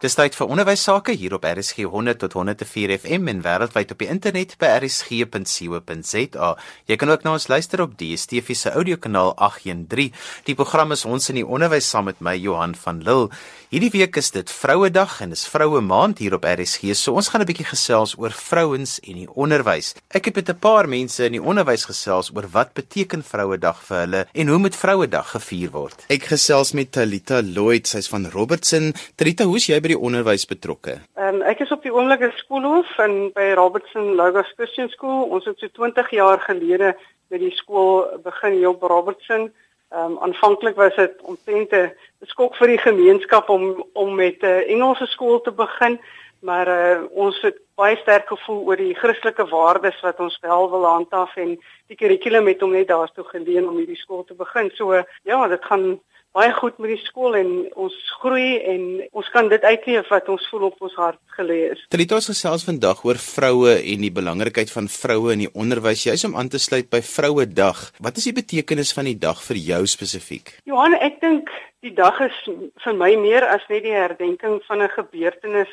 Dis tyd vir onderwys sake hier op RSG 100 tot 104 FM en wêreldwyd op die internet by rsg.co.za. Jy kan ook na ons luister op DSTV se audiokanaal 813. Die program is ons in die onderwys saam met my Johan van Lille. Hierdie week is dit Vrouedag en is Vroue Maand hier op RSG. So ons gaan 'n bietjie gesels oor vrouens en die onderwys. Ek het met 'n paar mense in die onderwys gesels oor wat beteken Vrouedag vir hulle en hoe moet Vrouedag gevier word. Ek gesels met Talita Lloyd, sy's van Robertson. Talita, hoe's jy by die onderwys betrokke? Um, ek is op die oomblik in skoolhoof in by Robertson Logos Christian School. Ons het so 20 jaar gelede by die skool begin hier op Robertson. Ehm um, aanvanklik was dit omtrent 'n skok vir die gemeenskap om om met 'n uh, Engelse skool te begin, maar uh, ons het baie sterk gevoel oor die Christelike waardes wat ons wel wil handhaaf en die kurrikulum het hom net daartoe geleen om hierdie skool te begin. So ja, dit gaan baie goed met die skool en ons groei en ons kan dit uitleef wat ons voel op ons hart gelê is. Trita ons gesels vandag oor vroue en die belangrikheid van vroue in die onderwys. Jy's om aan te sluit by Vrouedag. Wat is die betekenis van die dag vir jou spesifiek? Johan, ek dink die dag is vir my meer as net die herdenking van 'n gebeurtenis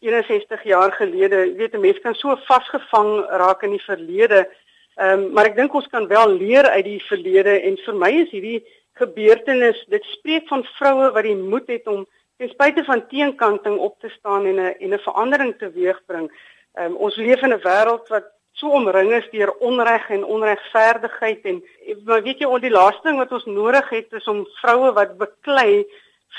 61 jaar gelede. Jy weet 'n mens kan so vasgevang raak in die verlede. Ehm um, maar ek dink ons kan wel leer uit die verlede en vir my is hierdie gebeurtenis dit spreek van vroue wat die moed het om ten spyte van teenkanting op te staan en 'n en 'n verandering teweegbring. Um, ons leef in 'n wêreld wat so omring is deur onreg en onregverdigheid en maar weet jy al die laaste ding wat ons nodig het is om vroue wat beklei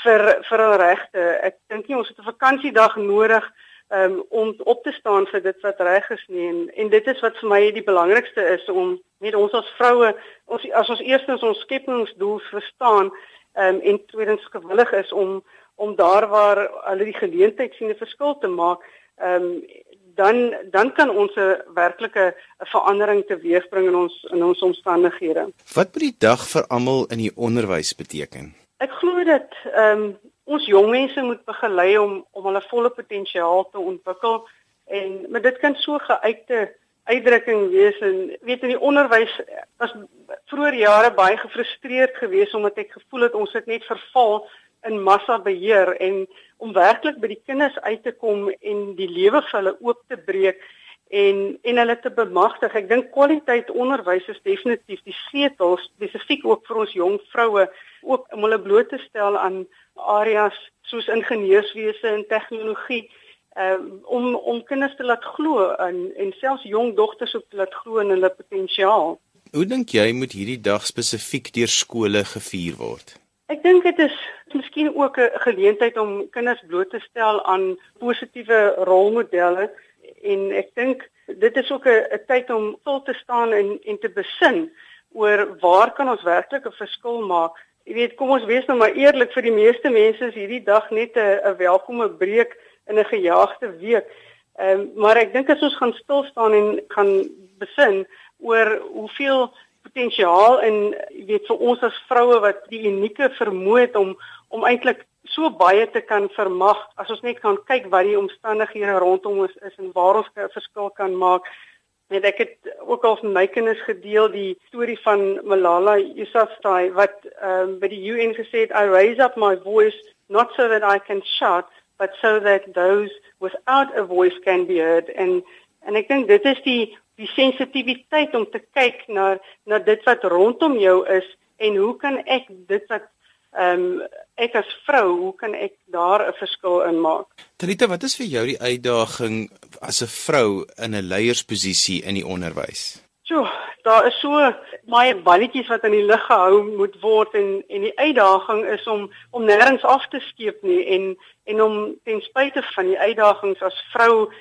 vir vir hul regte. Ek dink nie ons het 'n vakansiedag nodig um, om op te staan vir dit wat reg is nie en en dit is wat vir my die belangrikste is om net ons as vroue ons as ons eerstens ons skepingsdoel verstaan um, en tweedens gewillig is om om daar waar hulle die geleentheid sien 'n verskil te maak um, dan dan kan ons 'n werklike verandering teweegbring in ons in ons omstandighede. Wat moet die dag vir almal in die onderwys beteken? Ek glo dat ehm um, ons jong mense moet begelei om om hulle volle potensiaal te ontwikkel en maar dit kan so geuite uitdrukking wees en weet in die onderwys was vroeër jare baie gefrustreerd geweest omdat ek gevoel het ons het net verval in massa beheer en om werklik by die kinders uit te kom en die lewe vir hulle oop te breek en en hulle te bemagtig. Ek dink kwaliteit onderwys is definitief die sleutel spesifiek ook vir ons jong vroue ook om hulle bloot te stel aan areas soos ingenieurswese en tegnologie um, om om kinders te laat glo en en selfs jong dogters ook te laat glo in hulle potensiaal. Hoe dink jy moet hierdie dag spesifiek deur skole gevier word? Ek dink dit is miskien ook 'n geleentheid om kinders bloot te stel aan positiewe rolmodelle en ek dink dit is ook 'n tyd om stil te staan en en te besin oor waar kan ons werklik 'n verskil maak Jy weet, kom ons wees nou maar eerlik vir die meeste mense is hierdie dag net 'n 'n welkome breek in 'n gejaagde week. Ehm um, maar ek dink as ons gaan stil staan en gaan besin oor hoeveel potensiaal en jy weet vir ons as vroue wat die unieke vermoë het om om eintlik so baie te kan vermag as ons net kan kyk wat die omstandighede rondom ons is en waar ons 'n verskil kan maak net ek het ook al van my kinders gedeel die storie van Malala Yousafzai wat um, by die UN gesê het I raise up my voice not so that I can shout but so that those without a voice can be heard and en ek dink dit is die die sensitiwiteit om te kyk na na dit wat rondom jou is en hoe kan ek dit wat ehm um, ek as vrou, hoe kan ek daar 'n verskil in maak? Trita, wat is vir jou die uitdaging as 'n vrou in 'n leiersposisie in die onderwys? So, daar is so baie balletjies wat in die lug gehou moet word en en die uitdaging is om om nêrens af te skeep nie en en om ten spyte van die uitdagings as vrou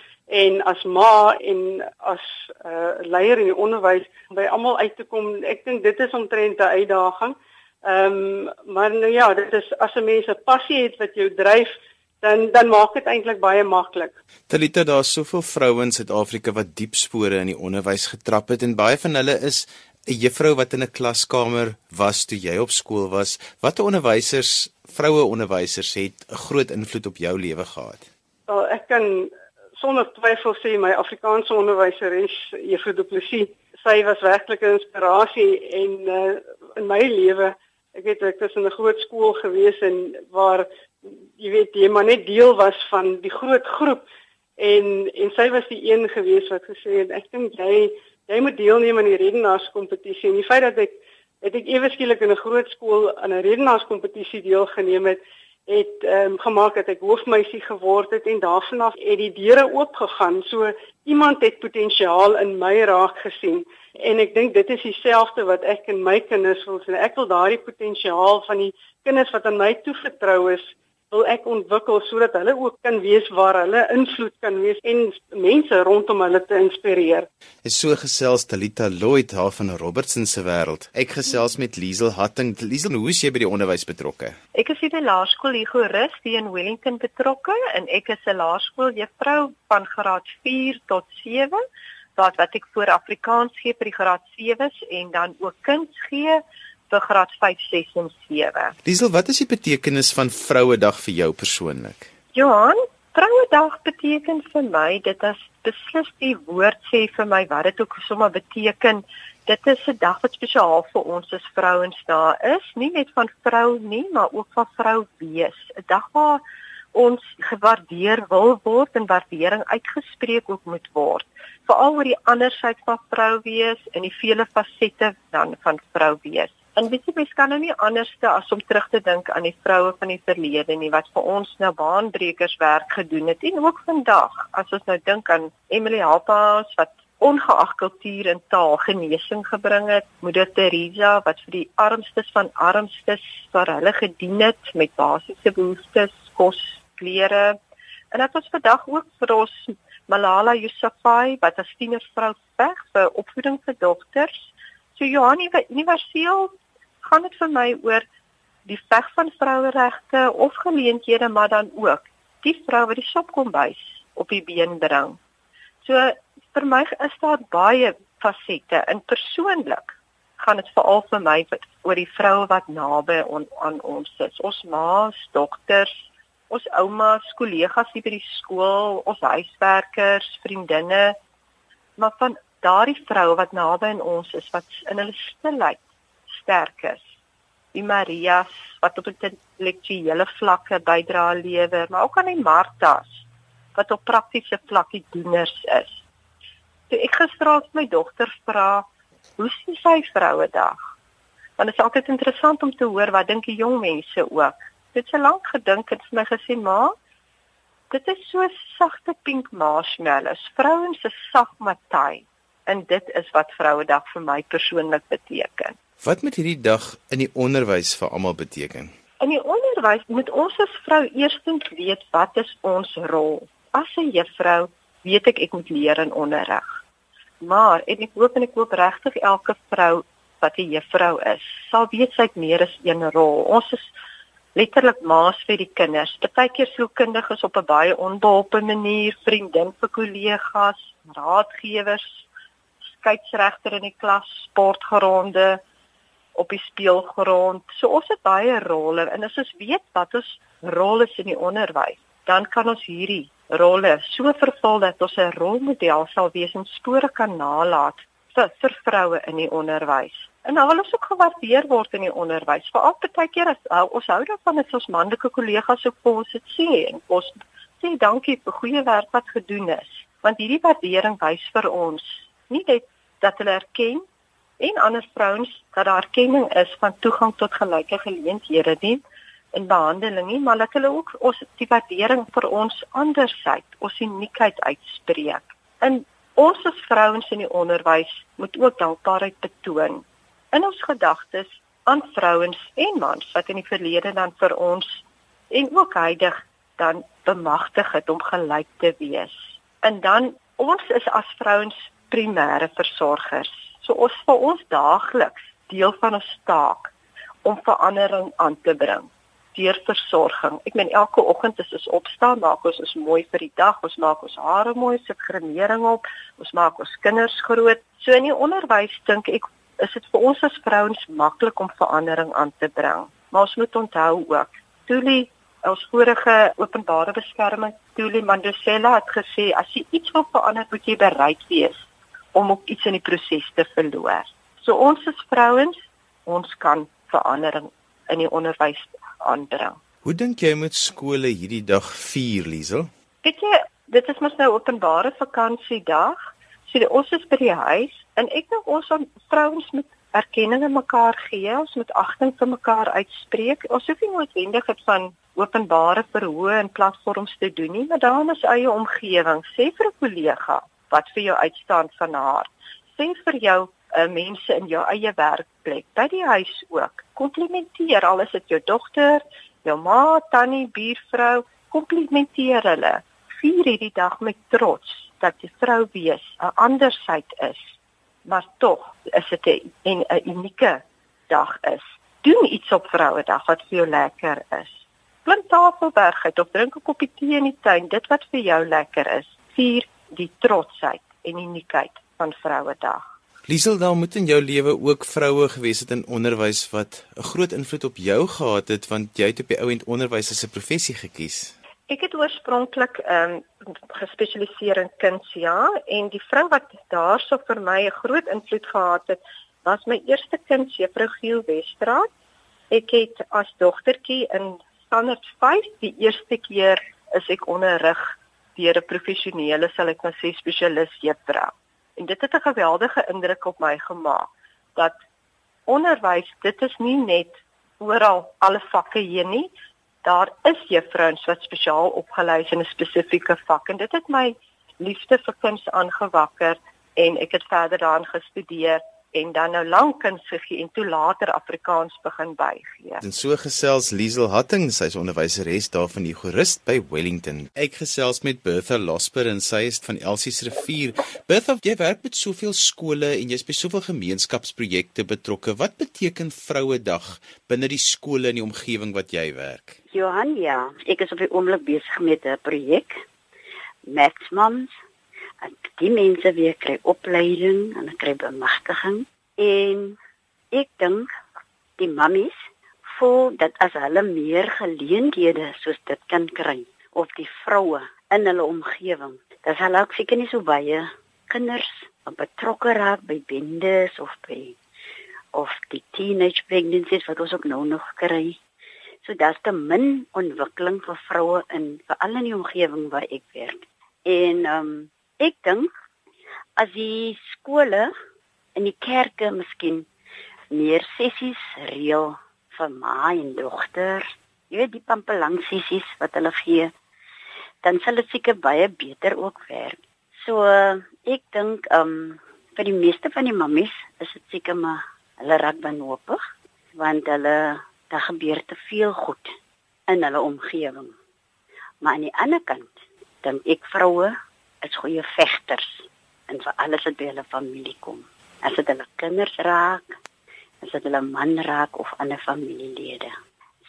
en as ma en as 'n uh, leier in die onderwys by almal uit te kom. Ek dink dit is omtrent 'n uitdaging. Ehm um, maar nou ja, dit is as 'n mens 'n passie het wat jou dryf, dan dan maak dit eintlik baie maklik. Talita, daar's soveel vroue in Suid-Afrika wat diep spore in die onderwys getrap het en baie van hulle is 'n juffrou wat in 'n klaskamer was toe jy op skool was. Watter onderwysers, vroue onderwysers het 'n groot invloed op jou lewe gehad? Wel, ek kan sonder twyfel sê my Afrikaanse onderwyseres, Juffrou Du Plessis, sy was werklik 'n inspirasie en uh, in my lewe Ek weet ek was in 'n groot skool gewees en waar jy weet jy maar net deel was van die groot groep en en sy was die een gewees wat gesê het ek dink jy jy moet deelneem aan die redenaarskompetisie en die feit dat ek het ek ewe skielik in 'n groot skool aan 'n redenaarskompetisie deelgeneem het het ehm um, gemaak dat ek hoofmeisie geword het en daarvan af het die deure oopgegaan. So iemand het potensiaal in my raak gesien en ek dink dit is dieselfde wat ek in my kinders wil sien ek wil daardie potensiaal van die kinders wat aan my toevertrou is wil ek ontwikkel sodat hulle ook kan wees waar hulle invloed kan wees en mense rondom hulle te inspireer. Is so gesels Talita Lloyd haar van Robertson se wêreld. Ek gesels met Liesel Hatting. Liesel, hoe is jy by die onderwys betrokke? Ek is by laerskool Hugo Rus hier in Wellington betrokke en ek is 'n laerskooljuffrou van graad 4 tot 7. Daar wat ek voor Afrikaans gee vir die graad 7s en dan ook kuns gee vir graad 5, 6 en 7. Diesel, wat is die betekenis van Vrouedag vir jou persoonlik? Johan, Vrouedag beteken vir my dit is beslis die woord sê vir my wat dit ook sommer beteken. Dit is 'n dag wat spesiaal vir ons as vrouens daar is, nie net van vrou nie, maar ook van vrou wees. 'n Dag waar ons gewaardeer wil word en waardering uitgespreek ook moet word veral oor die ander sy van vrou wees en die vele fasette dan van vrou wees. En weet jy, mens kan nou nie anderste as om terug te dink aan die vroue van die verlede nie wat vir ons nou baanbrekers werk gedoen het en ook vandag as ons nou dink aan Emily Hapas wat ongeag kultuur en taal genesing gebring het, Moeder Teresa wat vir die armstes van armstes vir hulle gedien het met basiese behoeftes, kos, klere. En dit was vandag ook vir ons Malala Yousafzai wat as tienervrou veg vir opvoeding vir dogters. So Johanie, universeel gaan dit vir my oor die veg van vroueregte of geleenthede maar dan ook die vrou wat die sopkombuis op die been bring. So vir my is daar baie fasette en persoonlik gaan dit veral vir my oor die vroue wat naby on, aan ons is. Ons ma's, dogters, ons oumas, kollegas hier by die skool, ons huiswerkers, vriendinne, maar van daardie vroue wat naby aan ons is wat in hulle stilheid sterk is. Die Marias wat op intellektuele vlakke bydra lewer, maar ook aan die Martas wat op praktiese vlakke dieners is. Toe ek gisteraand my dogter vra, "Hoe sien sy Vrouedag?" Want dit is altyd interessant om te hoor wat dink die jong mense ook. Dit het so lank gedink en vir my gesê, "Ma, dit is so sagte pink marshmallows, vrouens se sag matay." En dit is wat Vrouedag vir my persoonlik beteken. Wat moet hierdie dag in die onderwys vir almal beteken? In die onderwys moet ons as vrou eerstens weet wat is ons rol. As 'n juffrou weet ek ek moet leer in onderrig. Maar en ek hoop en ek hoop regtig elke vrou wat 'n juffrou is, sal weet sy het meer as een rol. Ons is letterlik maas vir die kinders. Partykeer sielkundiges op 'n baie onbeholpe manier, vriendin vir kollegas, raadgewers, skeieregter in die klas, sportgeronde op die speelgrond. So ons het baie rolle en as ons weet wat ons rol is in die onderwys, dan kan ons hierdie rolle so vervul dat ons 'n rolmodel sal wees en spore kan nalat vir, vir vroue in die onderwys. En nou wil ons ook gewaardeer word in die onderwys. Veral baie keer as uh, ons hou daarvan as ons manlike kollegas ook vir ons dit sê en ons sê dankie vir goeie werk wat gedoen is. Want hierdie waardering wys vir ons nie net dat hulle erken en ander vrouens dat daar erkenning is van toegang tot gelyke geleenthede nie in behandeling nie, maar dat hulle ook ons die waardering vir ons andersheid, ons uniekheid uitspreek. En ons as vrouens in die onderwys moet ook dankbaarheid betoon in ons gedagtes aan vrouens en mans wat in die verlede dan vir ons en ook huidig dan bemagtig het om gelyk te wees. En dan ons is as vrouens primêre versorgers So ons vir ons daagliks deel van ons taak om verandering aan te bring deur versorging. Ek meen elke oggend as ons opstaan, maak ons ons mooi vir die dag, ons maak ons hare mooi, sit gremering op, ons maak ons kinders groot. So in die onderwys dink ek is dit vir ons as vrouens maklik om verandering aan te bring. Maar ons moet onthou ook, Tuli Ons vorige openbare beskerming, Tuli Mandela het gesê as jy iets wil verander, moet jy bereid wees om ook iets in die proses te verloor. So ons as vrouens, ons kan verandering in die onderwys aanbring. Hoe dink jy moet skole hierdie dag vier, Liesel? Weet jy, dit is mos nou openbare vakansiedag. So die, ons is by die huis en ek dink ons aan vrouens met erkenning aan mekaar gee, ons moet agting vir mekaar uitspreek. Ons hoef nie noodwendig dit van openbare verhoë en platforms te doen nie, maar daar in ons eie omgewing, sê vir 'n kollega wat vir jou uitstaan van haar. Sê vir jou uh, mense in jou eie werkplek, by die huis ook. Komplimenteer al is dit jou dogter, jou ma, tannie, buurvrou, komplimenteer hulle. Vier hierdie dag met trots dat jy vrou wees, 'n ander syd is. Maar tog is dit 'n 'n unieke dag is. Doen iets op Vrouedag wat vir jou lekker is. Plant tafelberg uit of drink 'n koppie tee in die tuin, dit wat vir jou lekker is. Vier die trotsheid en uniekheid van Vrouedag. Liesel, daar moet in jou lewe ook vroue gewees het in onderwys wat 'n groot invloed op jou gehad het want jy het op die ou end onderwys as 'n professie gekies. Ek het oorspronklik ehm um, gespesialiseer in kuns ja en die vrou wat daarso vir my 'n groot invloed gehad het was my eerste kind Juffrou Giel Westraat. Ek het as dogtertjie in standaard 5 die eerste keer is ek onderrig deur 'n professionele sal ek maar sê spesialis juffrou. En dit het 'n geweldige indruk op my gemaak dat onderwys dit is nie net oral alle vakke hier nie. Daar is juffrouens wat spesiaal opgelei is in 'n spesifieke vak en dit het my liefde vir kuns aangewakker en ek het verder daarin gestudeer en dan nou lank in Sigie en toe later Afrikaans begin bygee. En so gesels Liesel Hatting, sy's onderwyseres daar van die Jurist by Wellington. Ek gesels met Bertha Losper en sy is van Elsie's Rivier. Bertha, jy werk met soveel skole en jy's by soveel gemeenskapsprojekte betrokke. Wat beteken Vrouedag binne die skole in die omgewing wat jy werk? Johan, ja, ek is op die oomblik besig met 'n projek. Maxmoms en die mense weer kry opleiding en kry bemagtiging. En ek dink die mammies voel dat as hulle meer geleenthede soos dit kan kry of die vroue in hulle omgewing dat hulle ook seker nie so baie kinders betrokke raak by bendes of by of die teenage pregnancies wat ons ook nou nog kry. So daar's te min ontwikkeling vir vroue in veral in die omgewing waar ek werk. En ehm um, Ek dink as die skole en die kerke miskien meer sessies reël vir ma en dogter, jy weet die pampelang sessies wat hulle gee, dan sal dit seker baie beter ook werk. So ek dink um vir die meeste van die mammies is dit seker maar hulle raak benoopig want hulle daar gebeur te veel goed in hulle omgewing. Maar aan die ander kant dink ek vroue is goeie vegters en vir alles wat by hulle familie kom. As dit hulle kinders raak, as dit hulle man raak of ander familielede.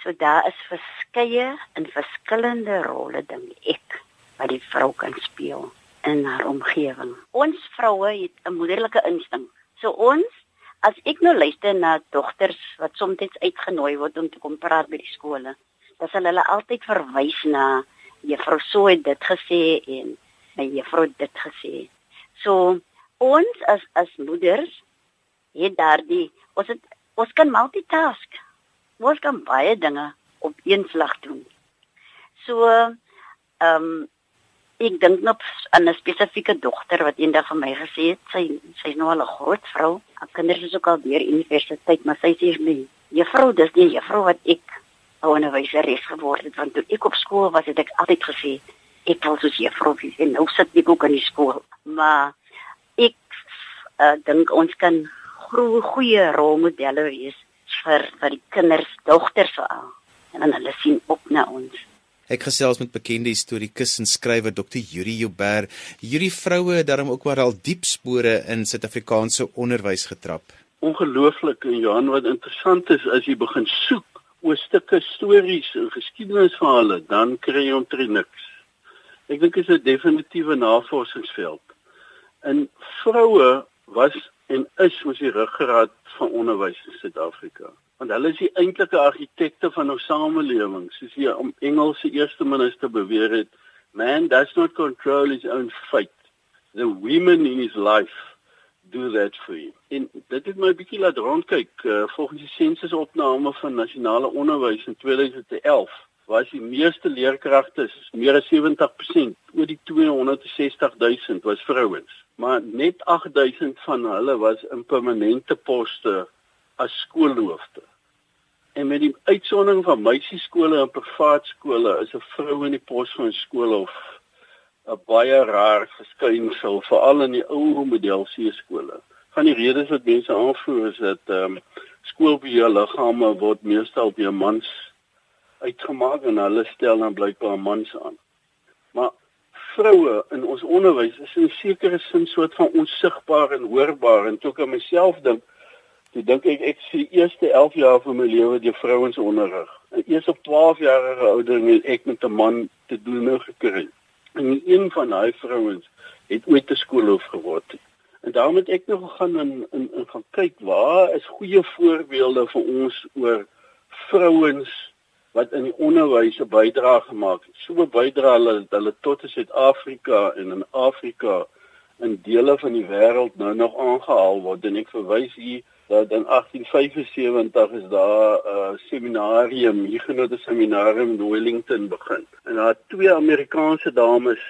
So daar is verskeie en verskillende rolle dink ek wat die vrou kan speel in haar omgewing. Ons vroue het 'n moederlike instink. So ons as ek nou luister na dogters wat soms uitgenooi word om te kom praat by die skole, dan sal hulle altyd verwys na juffrou so het dit gesê en my juffrou dit gesê. So ons as as moeders het daardie ons het ons kan multitask. Ons kan baie dinge op een slag doen. So ehm um, ek dink nog aan 'n spesifieke dogter wat eendag vir my gesê het sy sy's nou al 'n groot vrou. Haar kinders is ook al deur universiteit, maar sy sê my juffrou, dis die juffrou wat ek 'n onderwyseres geword het want toe ek op skool was het ek altyd gesê ek wil soos juffrou en nou sit ek ook in die skool. Maar ek uh, dink ons kan goeie rolmodelle wees vir vir die kinders, dogters veral. En dan hulle sien op na ons. Ek gesels met bekende historiese en skrywer Dr. Yuri Joubert. Hierdie vroue het daarom ook maar al diep spore in Suid-Afrikaanse onderwys getrap. Ongelooflik en Johan wat interessant is as jy begin soek oor stukke stories en geskiedenisverhale, dan kry jy omtrent niks. Ek dink dit is 'n definitiewe navorsingsveld. En vroue was en is mos die ruggraat van onderwys in Suid-Afrika. Want hulle is die eintlike argitekte van ons samelewing, soos die Engelse eerste minister beweer het, man does not control his own fate. The women in his life do that for him. En dit het my bietjie laat rondkyk, uh, volgens die sensusopname van nasionale onderwys in 2011 was die meeste leerkragte, meer as 70%, oor die 260 000 was vrouens. Maar net 8000 van hulle was in permanente poste as skoolhoofde. En met die uitsondering van meisieskole en privaat skole is 'n vrou in die pos van skool of 'n baie rar verskynsel veral in die ou model C skole. Van die redes wat mense aanvoer is dat ehm um, skoolbeheerliggame word meestal deur mans uitgemaak en hulle stel dan blykbaar mans aan. Maar vroue in ons onderwys is in sekere sin soort van onsigbaar en hoorbaar en toe ek aan myself dink Ek dink ek ek sien eerste 11 jaar van my lewe die vrouens onderrig. En eers op 12 jarige ouderdom het ek met 'n man te doen gekry. En een van daai vrouens het ooit te skoolhoof geword. En daarom het ek nog gaan in in, in gaan kyk waar is goeie voorbeelde vir ons oor vrouens wat in die onderwys 'n bydrae gemaak het. So 'n bydrae hulle hulle tot in Suid-Afrika en in Afrika in dele van die wêreld nou nog aangehaal word en ek verwys hier dat in 1875 is daar 'n uh, seminarium, Huguenot seminarium in Wellington begin. En daar het twee Amerikaanse dames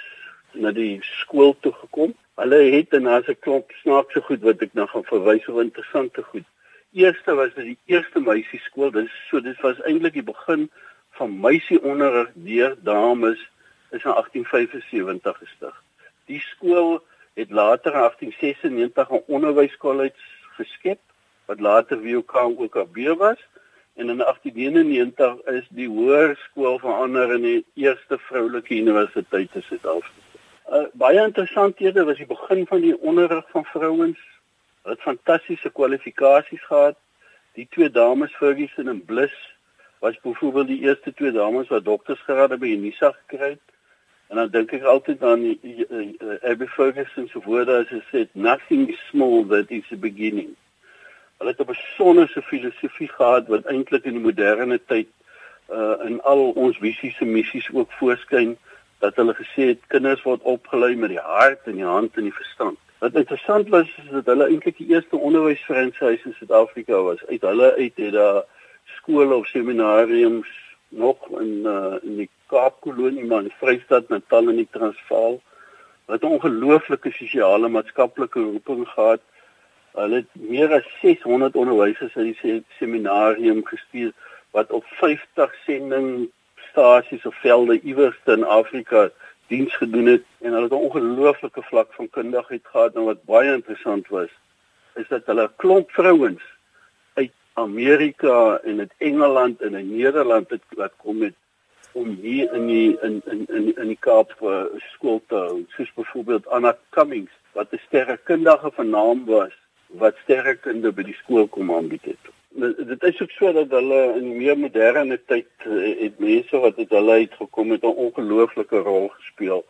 na die skool toe gekom. Hulle het en daar's 'n klomp snaakse goed wat ek nou gaan verwys oor interessante goed. Eerste was dit die eerste meisieskool. Dis so dit was eintlik die begin van meisieonderrig deur dames is in 1875 gestig. Die skool het later in 1896 'n onderwyskollege geskep wat later WOK OKB was en in 1891 is die hoërskool verander in die eerste vroulike universiteit in Suid-Afrika. Uh, baie interessanthede was die begin van die onderrig van vrouens. Hulle het fantastiese kwalifikasies gehad. Die twee dames Ferguson en Bliss was byvoorbeeld die eerste twee dames wat doktorsgrade by Unisa gekry het. En dan dink ek altyd aan die, die, die, die Abby Ferguson se woorde as sy sê nothing is small that is a beginning. Hulle het 'n besondere filosofie gehad wat eintlik in die moderne tyd uh in al ons visies en missies ook voorskyn dat hulle gesê het kinders word opgelei met die hart en die hand en die verstand. Wat interessant was is dat hulle eintlik die eerste onderwysverenigings in Suid-Afrika was. Uit hulle uit het daar skole of seminariums nog in uh in die Kaapkolonie maar in Vrystaat, Natal en die Transvaal wat 'n ongelooflike sosiale maatskaplike roeping gehad Hulle het meer as 600 onderwysers uit die seminarium gestuur wat op 50 sendingstasies of velde iewers in Afrika diens gedoen het en hulle het 'n ongelooflike vlak van kundigheid gehad en wat baie interessant was is dat hulle klomp vrouens uit Amerika en uit Engeland en in Nederland het wat kom met om hier in die in in in in die Kaap vir skool te hou soos byvoorbeeld Anna Cummings wat 'n sterrekundige van naam was wat sterrekunde by die skool kom aanbied het. Dit is ook so dat hulle in die meer moderne tyd eh, het mense wat uit hulle uitgekom het 'n ongelooflike rol gespeel.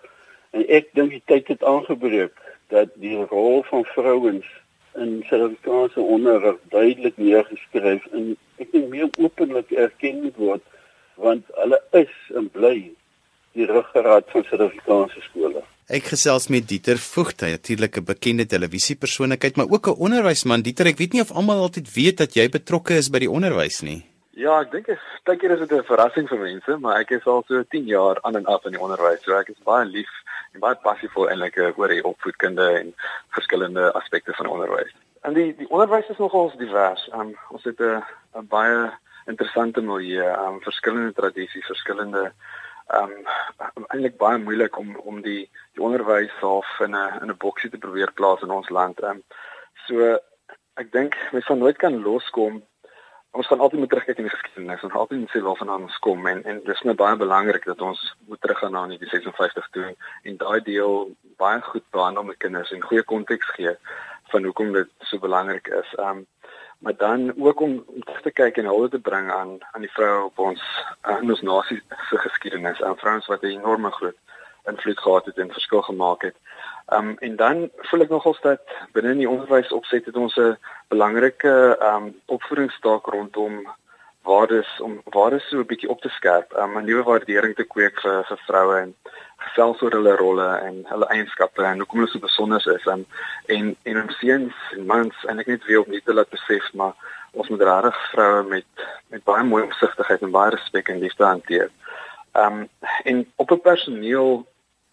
En ek dink die tyd het aangebreek dat die rol van vrouens in Suid-Afrikaanse onderrig duidelik neergeskryf en ek dink meer openlik erken word want hulle is en bly die ruggraat van Suid-Afrikaanse skole. Ek gesels met Dieter Voogd, natuurlik 'n bekende televisiepersoonlikheid, maar ook 'n onderwysman. Dieter, ek weet nie of almal altyd weet dat jy betrokke is by die onderwys nie. Ja, ek dink dit dink dit is 'n verrassing vir mense, maar ek is al so 10 jaar aan en af in die onderwys. So ek is baie lief en baie passievol eintlik oor die opvoedkunde en verskillende aspekte van onderwys. En die die onderwys is nogal divers. Um, ons het 'n 'n baie interessante milieu, um, verskillende tradisies, verskillende ehm um, eintlik baie moeilik om om die die onderwys half in 'n in 'n boksie te probeer plaas in ons land. Ehm um, so ek dink mens sal nooit kan loskom. Ons gaan altyd moet terugkyk in die geskiedenis. Ons gaan altyd moet sê waarvan ons kom en en dis net baie belangrik dat ons moet teruggaan na die 56 toe en daai deel baie goed behandel met kinders en goeie konteks gee van hoekom dit so belangrik is. Ehm um, maar dan ook om, terug te kyk en hulde te bring aan aan die vroue op ons aan ons nasie se geskiedenis aan vrouens wat 'n enorme groot invloed gehad het en verskil gemaak het. Um en dan voel ek nogals dat binne die onderwys opset het ons 'n belangrike um opvoedingstaak rondom waardes om waardes so 'n bietjie op te skerp, um 'n nuwe waardering te kweek vir vir vroue en gesels oor hulle rolle en hulle eienskappe en hoekom hulle so besonder is en en en ons seuns en mans en ek net weer opnuut te laat besef maar ons moet regtig vroue met met baie mooi opsigtigheid en baie respek en liefde hanteer. Ehm um, en op 'n personeel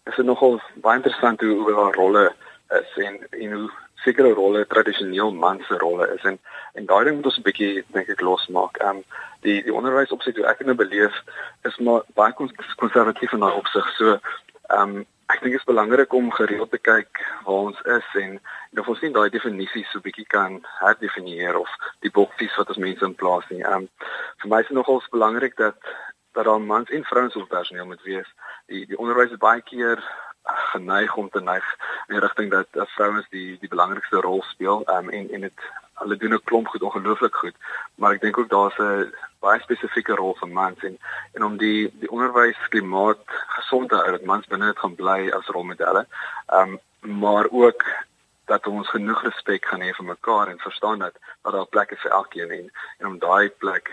is dit nogal baie interessant hoe hoe haar rolle is en en hoe sekere rolle tradisioneel man se rolle is en en daai ding moet ons 'n bietjie dink ek losmaak. Ehm um, die die onderwys opset hoe ek dit nou beleef is maar baie konservatief in daai opsig. So ehm um, ek dink dit is belangrik om gereeld te kyk waar ons is en en of ons nie daai definisies so bietjie kan herdefinieer of die boksies wat ons mense in plaas nie. Ehm um, vir my is dit nogals belangrik dat dat daar mans en vrouens op personeel moet wees. Die die onderwys baie keer geneig om te neig in rigting dat as vrouens die die belangrikste rol speel um, en en dit hulle doen 'n klomp goed ongelooflik goed. Maar ek dink ook daar's 'n baie spesifieke rol vir mans en en om die die onderwysklimaat gesond te hou dat mans binne dit gaan bly as rolmodelle um, maar ook dat ons genoeg respek gaan hê vir mekaar en verstaan dat dat daar plekke vir elkeen en en om daai plek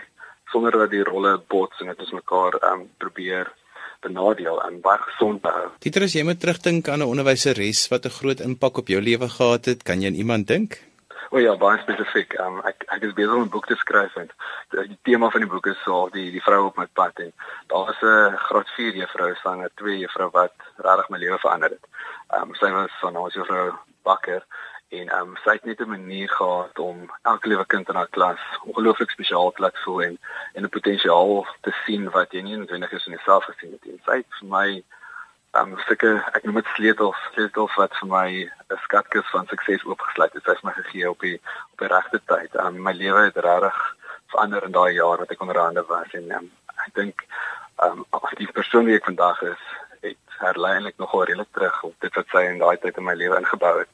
sonder dat die rolle bots en dit ons mekaar um, probeer benadeel en baie gesond behou. Dieter, as jy moet terugdink aan 'n onderwyseres wat 'n groot impak op jou lewe gehad het, kan jy aan iemand dink? O ja, baie spesifiek. Um, ek ek is besig om 'n boek te skryf en die tema van die boek is so die die vrou op my pad en daar is 'n graad 4 juffrou 'n twee juffrou wat regtig my lewe verander het. Ehm um, sy was van ons juffrou Bakker en ehm um, sy het net 'n manier gehad om elke liewe kind in haar klas ongelooflik spesiaal te laat voel en en 'n potensiaal te sien wat jy nie noodwendig is in jouself gesien het nie. Sy het vir my ehm um, sulke ek noem dit sleutels, sleutels wat vir my 'n skatkis van sukses oopgesluit het. Sy het my gegee op die op die regte tyd. Ehm um, my lewe het regtig verander in daai jaar wat ek onder hande was en um, ek dink ehm um, die persoon wie ek vandag is herlei eintlik nogal redelik terug op dit wat sy in daai tyd in my lewe ingebou het.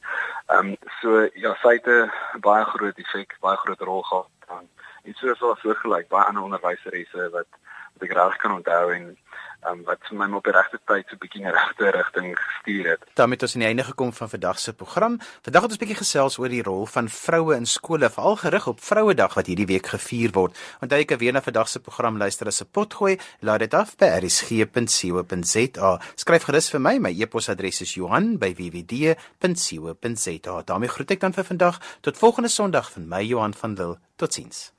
Ehm um, so ja, sy het 'n baie groot effek, baie groot rol gehad aan. En so is daar soortgelyk baie ander onderwyseresse wat wat ek reg kan onthou en um, wat vir my op die regte tyd so 'n bietjie in die regte rigting gestuur het. daarmee het ons aan die einde gekom van vandag se program. Vandag het ons 'n bietjie gesels oor die rol van vroue in skole, veral gerig op Vrouedag wat hierdie week gevier word. Onthou kan weer na vandag se program luister as 'n potgooi. Laat dit af by rsg.co.za. Skryf gerus vir my. My e-posadres is Johan@wwd.co.za. daarmee groet ek dan vir vandag. Tot volgende Sondag van my Johan van Lille. Totsiens.